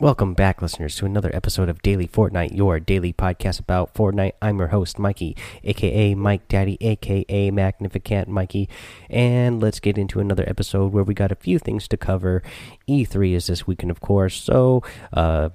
Welcome back, listeners, to another episode of Daily Fortnite, your daily podcast about Fortnite. I'm your host, Mikey, aka Mike Daddy, aka Magnificent Mikey. And let's get into another episode where we got a few things to cover. E3 is this weekend, of course. So, uh,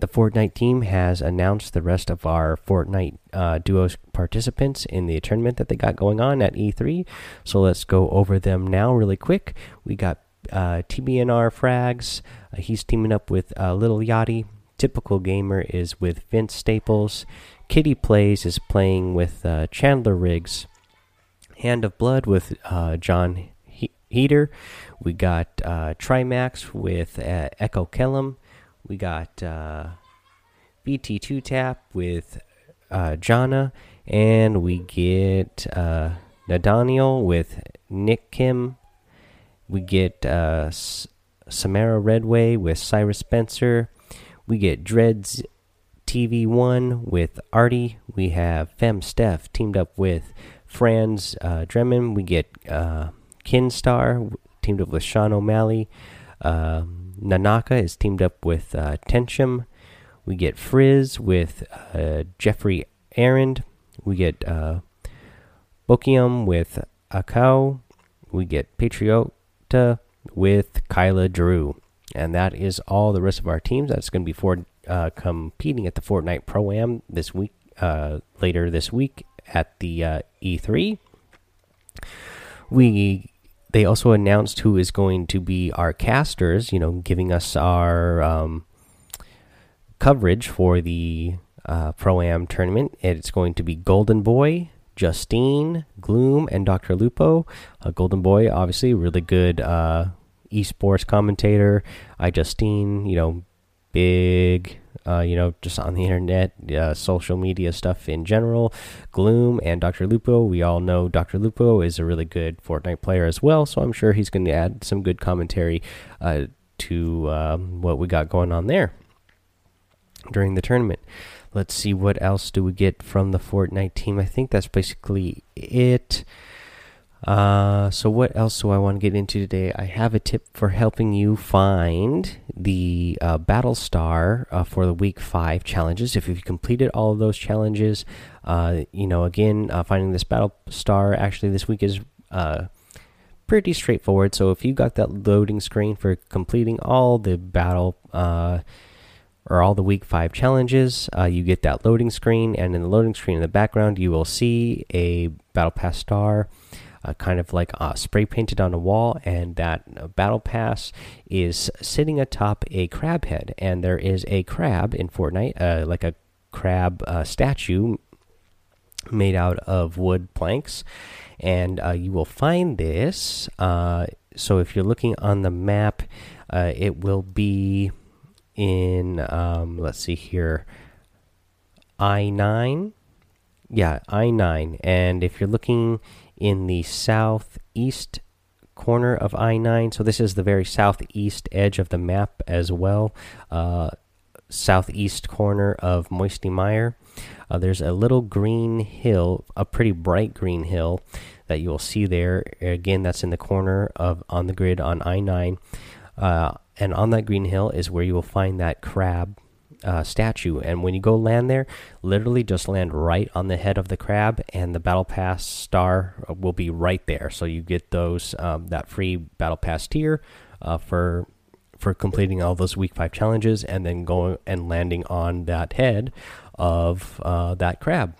the Fortnite team has announced the rest of our Fortnite uh, duos participants in the tournament that they got going on at E3. So let's go over them now, really quick. We got uh, TBNR Frags. Uh, he's teaming up with uh, Lil Yachty. Typical Gamer is with Vince Staples. Kitty Plays is playing with uh, Chandler Riggs. Hand of Blood with uh, Jon he Heder. We got uh, Trimax with Echo Kellum. We got uh, BT2 Tap with Jana. And we get Nadaniel with Nick Kim. We get uh, Samara Redway with Cyrus Spencer. We get Dreads TV1 with Artie. We have Fem Steph teamed up with Franz uh, Drameh. We get uh, Kinstar teamed up with Sean O'Malley. Uh, Nanaka is teamed up with uh. We get Frizz with uh, Jeffrey Arend. We get uh, Bokium with Akao. We get Patriota with Kyla Drew. And that is all the rest of our teams. That's going to be for uh, competing at the Fortnite Pro Am this week, uh, later this week at the uh, E3. We they also announced who is going to be our casters. You know, giving us our um, coverage for the uh, Pro Am tournament. It's going to be Golden Boy, Justine, Gloom, and Dr. Lupo. Uh, Golden Boy, obviously, really good uh, esports commentator. iJustine, you know, big, uh, you know, just on the internet, uh, social media stuff in general. Gloom and Dr. Lupo. We all know Dr. Lupo is a really good Fortnite player as well, so I'm sure he's going to add some good commentary uh, to um, what we got going on there during the tournament. Let's see what else do we get from the Fortnite team. I think that's basically it. Uh, so what else do I want to get into today? I have a tip for helping you find the uh, battle star uh, for the week five challenges. If you've completed all of those challenges, uh, you know, again, uh, finding this battle star actually this week is uh, pretty straightforward. So if you got that loading screen for completing all the battle or all the week five challenges, uh, you get that loading screen, and in the loading screen in the background, you will see a battle pass star. Uh, kind of like uh, spray painted on a wall, and that uh, battle pass is sitting atop a crab head. And there is a crab in Fortnite, uh, like a crab uh, statue made out of wood planks. And you will find this. so if you're looking on the map, it will be in um, let's see here i 9 yeah i 9 and if you're looking in the southeast corner of i 9 so this is the very southeast edge of the map as well uh, southeast corner of moisty mire uh, there's a little green hill a pretty bright green hill that you will see there. Again that's in the corner of on the grid on i 9 uh, and on that green hill is where you will find that crab uh, statue. And when you go land there, literally just land right on the head of the crab, and the battle pass star will be right there. So you get those um, that free battle pass tier uh, for for completing all those week five challenges, and then going and landing on that head of uh, that crab.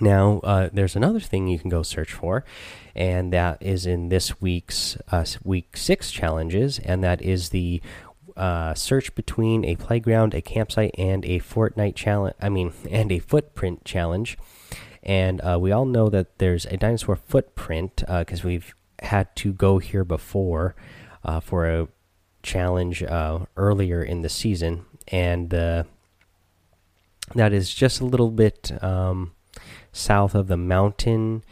Now, uh, there's another thing you can go search for, and that is in this week's uh, week six challenges, and that is the uh, search between a playground, a campsite, and a Fortnite challenge. I mean, and a footprint challenge. And uh, we all know that there's a dinosaur footprint because uh, we've had to go here before uh, for a challenge earlier in the season, and that is just a little bit. Um, south of the mountain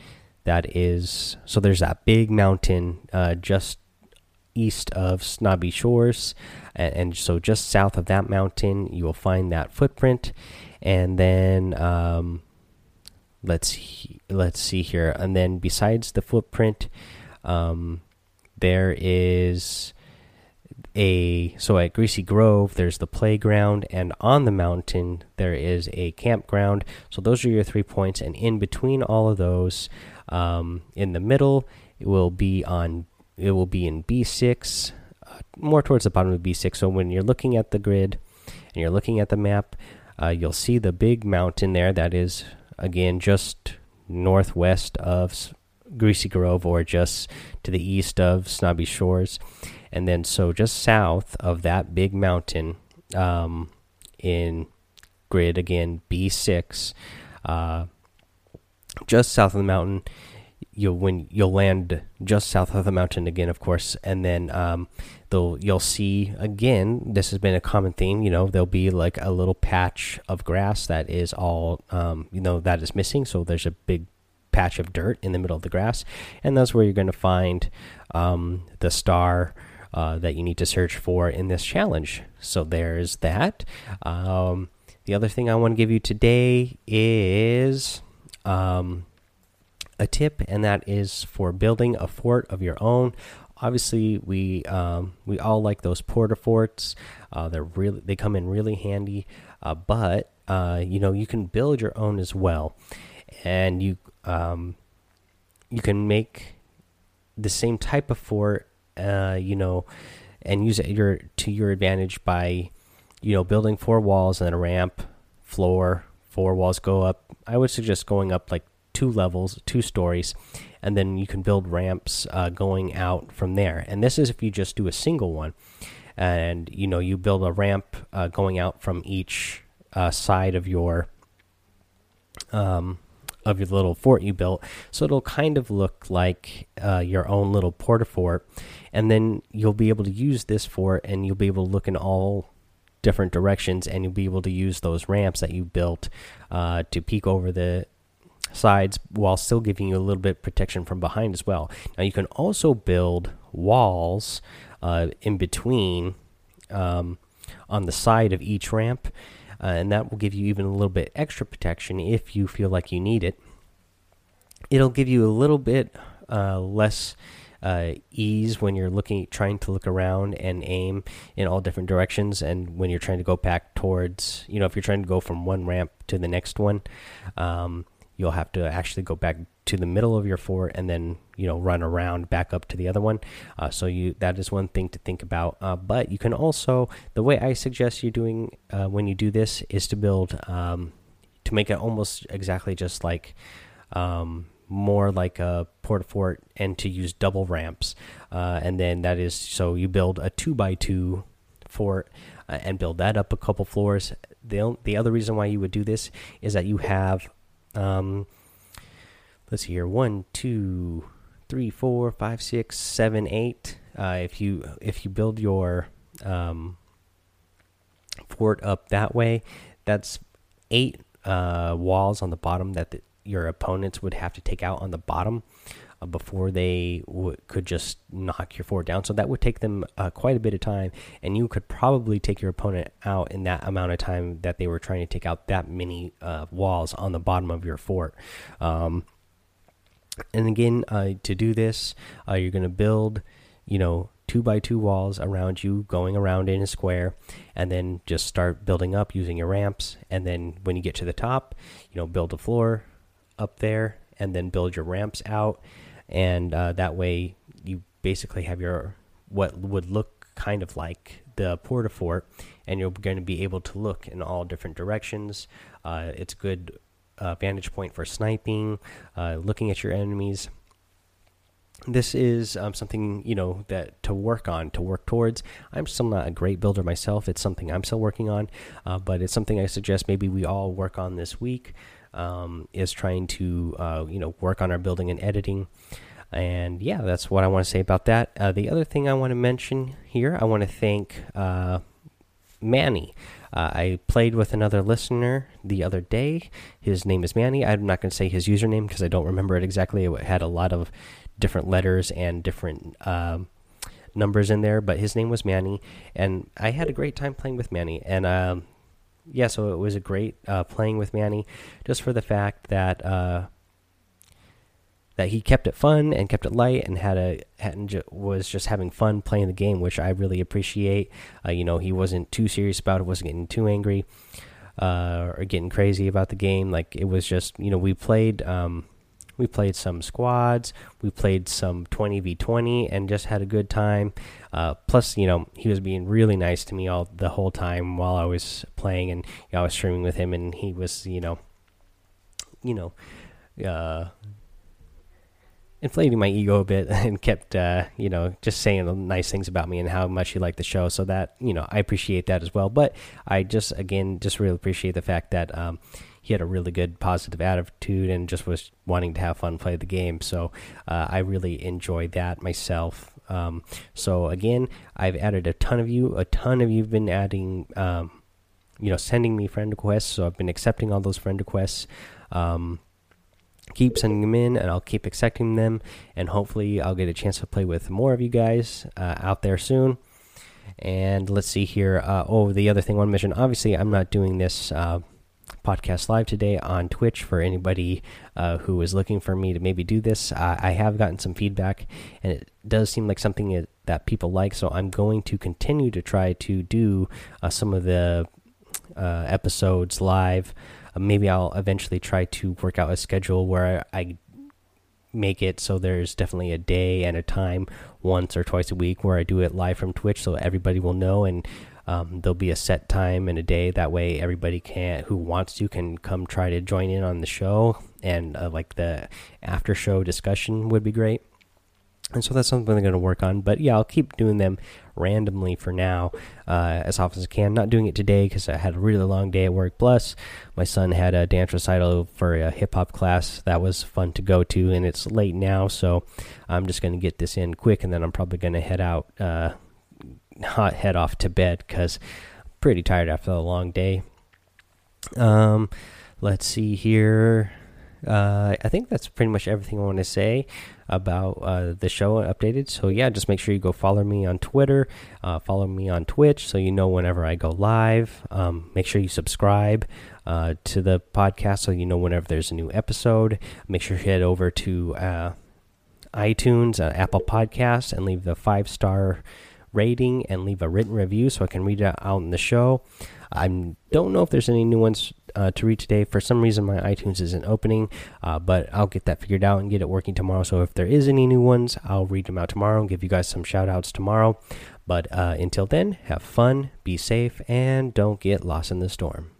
that is so there's that big mountain uh, just east of snobby shores and, and, so just south of that mountain you will find that footprint. And then um, let's let's see here. And then besides the footprint um, there is a so at Greasy Grove there's the playground and on the mountain there is a campground. So those are your three points, and in between all of those, um, in the middle it will be on it will be in B6, uh, more towards the bottom of B6. So when you're looking at the grid and you're looking at the map, uh, you'll see the big mountain there that is again just northwest of Greasy Grove or just to the east of Snobby Shores. And then, so just south of that big mountain um, in grid again, B6, uh, just south of the mountain, you'll when you'll land just south of the mountain again, of course, and then um, they'll you'll see again. This has been a common theme. You know, there'll be like a little patch of grass that is all um, you know that is missing. So there's a big patch of dirt in the middle of the grass, and that's where you're going to find um, the star uh, that you need to search for in this challenge. So there's that. Um, the other thing I want to give you today is um, a tip, and that is for building a fort of your own. Obviously, we um, we all like those porta forts. Uh, they're really they come in really handy, uh, but uh, you know you can build your own as well, and you um, you can make the same type of fort, uh, you know, and use it your to your advantage by, you know, building four walls and then a ramp, floor, four walls go up. I would suggest going up like two levels, two stories, and then you can build ramps uh, going out from there. And this is if you just do a single one, and you know you build a ramp uh, going out from each uh, side of your um, of your little fort you built. So it'll kind of look like uh, your own little porta fort, and then you'll be able to use this fort, and you'll be able to look in all different directions, and you'll be able to use those ramps that you built uh, to peek over the sides while still giving you a little bit protection from behind as well. Now you can also build walls uh, in between um, on the side of each ramp uh, and that will give you even a little bit extra protection if you feel like you need it. It'll give you a little bit uh, less uh, ease when you're looking, trying to look around and aim in all different directions, and when you're trying to go back towards, you know, if you're trying to go from one ramp to the next one, um, you'll have to actually go back to the middle of your fort and then you know run around back up to the other one. Uh, so you that is one thing to think about. Uh, but you can also the way i suggest you doing uh, when you do this is to build um, to make it almost exactly just like um, more like a porta fort and to use double ramps. Uh, and then that is so you build a two by two fort uh, and build that up a couple floors. The, the other reason why you would do this is that you have um, let's see here. One two three four five six seven eight. Uh, if you if you build your um, fort up that way that's eight uh, walls on the bottom that the, your opponents would have to take out on the bottom before they could just knock your fort down so that would take them uh, quite a bit of time and you could probably take your opponent out in that amount of time that they were trying to take out that many uh, walls on the bottom of your fort um, and again, uh, to do this, uh, you're going to build, you know, two by two walls around you, going around in a square, and then just start building up using your ramps. And then when you get to the top, you know, build a floor up there, and then build your ramps out. And uh, that way, you basically have your what would look kind of like the porta fort, and you're going to be able to look in all different directions. Uh, it's a good uh, vantage point for sniping, uh, looking at your enemies. This is um, something you know that to work on, to work towards. I'm still not a great builder myself. It's something I'm still working on, uh, but it's something I suggest maybe we all work on this week. Um, is trying to uh, you know work on our building and editing. And yeah, that's what I want to say about that. Uh, the other thing I want to mention here, I want to thank uh, Manny. Uh, I played with another listener the other day. His name is Manny. I'm not going to say his username because I don't remember it exactly. It had a lot of different letters and different um, numbers in there, but his name was Manny, and I had a great time playing with Manny. And um, yeah, so it was a great uh, playing with Manny, just for the fact that uh, that he kept it fun and kept it light and had a had, was just having fun playing the game, which I really appreciate. Uh, you know, he wasn't too serious about it, wasn't getting too angry uh, or getting crazy about the game. Like it was just, you know, we played. Um, we played some squads, we played some 20v20, and just had a good time. Uh, plus, you know, he was being really nice to me all the whole time while I was playing, and you know, I was streaming with him, and he was, you know, you know, uh, inflating my ego a bit and kept uh, you know just saying nice things about me and how much he liked the show. So that you know i appreciate that as well. But i just again just really appreciate the fact that um, he had a really good positive attitude and just was wanting to have fun play the game. So uh, i really enjoyed that myself. Um, so again i've added a ton of you a ton of you've been adding um, you know sending me friend requests. So i've been accepting all those friend requests. Um, keep sending them in and I'll keep accepting them. And hopefully I'll get a chance to play with more of you guys uh, out there soon. And let's see here. Uh, oh, the other thing to mention obviously, I'm not doing this uh, podcast live today on Twitch for anybody uh, who is looking for me to maybe do this. I have gotten some feedback and it does seem like something that people like, so I'm going to continue to try to do uh, some of the uh, episodes live. Uh, maybe I'll eventually try to work out a schedule where I make it so there's definitely a day and a time once or twice a week where I do it live from Twitch so everybody will know and um, there'll be a set time and a day that way everybody can who wants to can come try to join in on the show and uh, like the after show discussion would be great and so that's something I'm going to work on. But yeah, I'll keep doing them randomly for now, uh, as often as I can. Not doing it today because I had a really long day at work. Plus, my son had a dance recital for a hip hop class that was fun to go to, and it's late now, so I'm just going to get this in quick, and then I'm probably going to head out, uh, head off to bed because I'm pretty tired after a long day. Um, let's see here. Uh, I think that's pretty much everything I want to say about uh, the show updated. So yeah, just make sure you go follow me on Twitter, uh, follow me on Twitch, so you know whenever I go live. Um, make sure you subscribe uh, to the podcast, so you know whenever there's a new episode. Make sure you head over to uh, iTunes, uh, Apple Podcasts, and leave the five star rating and leave a written review so I can read it out in the show. I don't know if there's any new ones uh, to read today. For some reason, my iTunes isn't opening, uh, but I'll get that figured out and get it working tomorrow. So if there is any new ones, I'll read them out tomorrow and give you guys some shout outs tomorrow. But uh, until then, have fun, be safe, and don't get lost in the storm.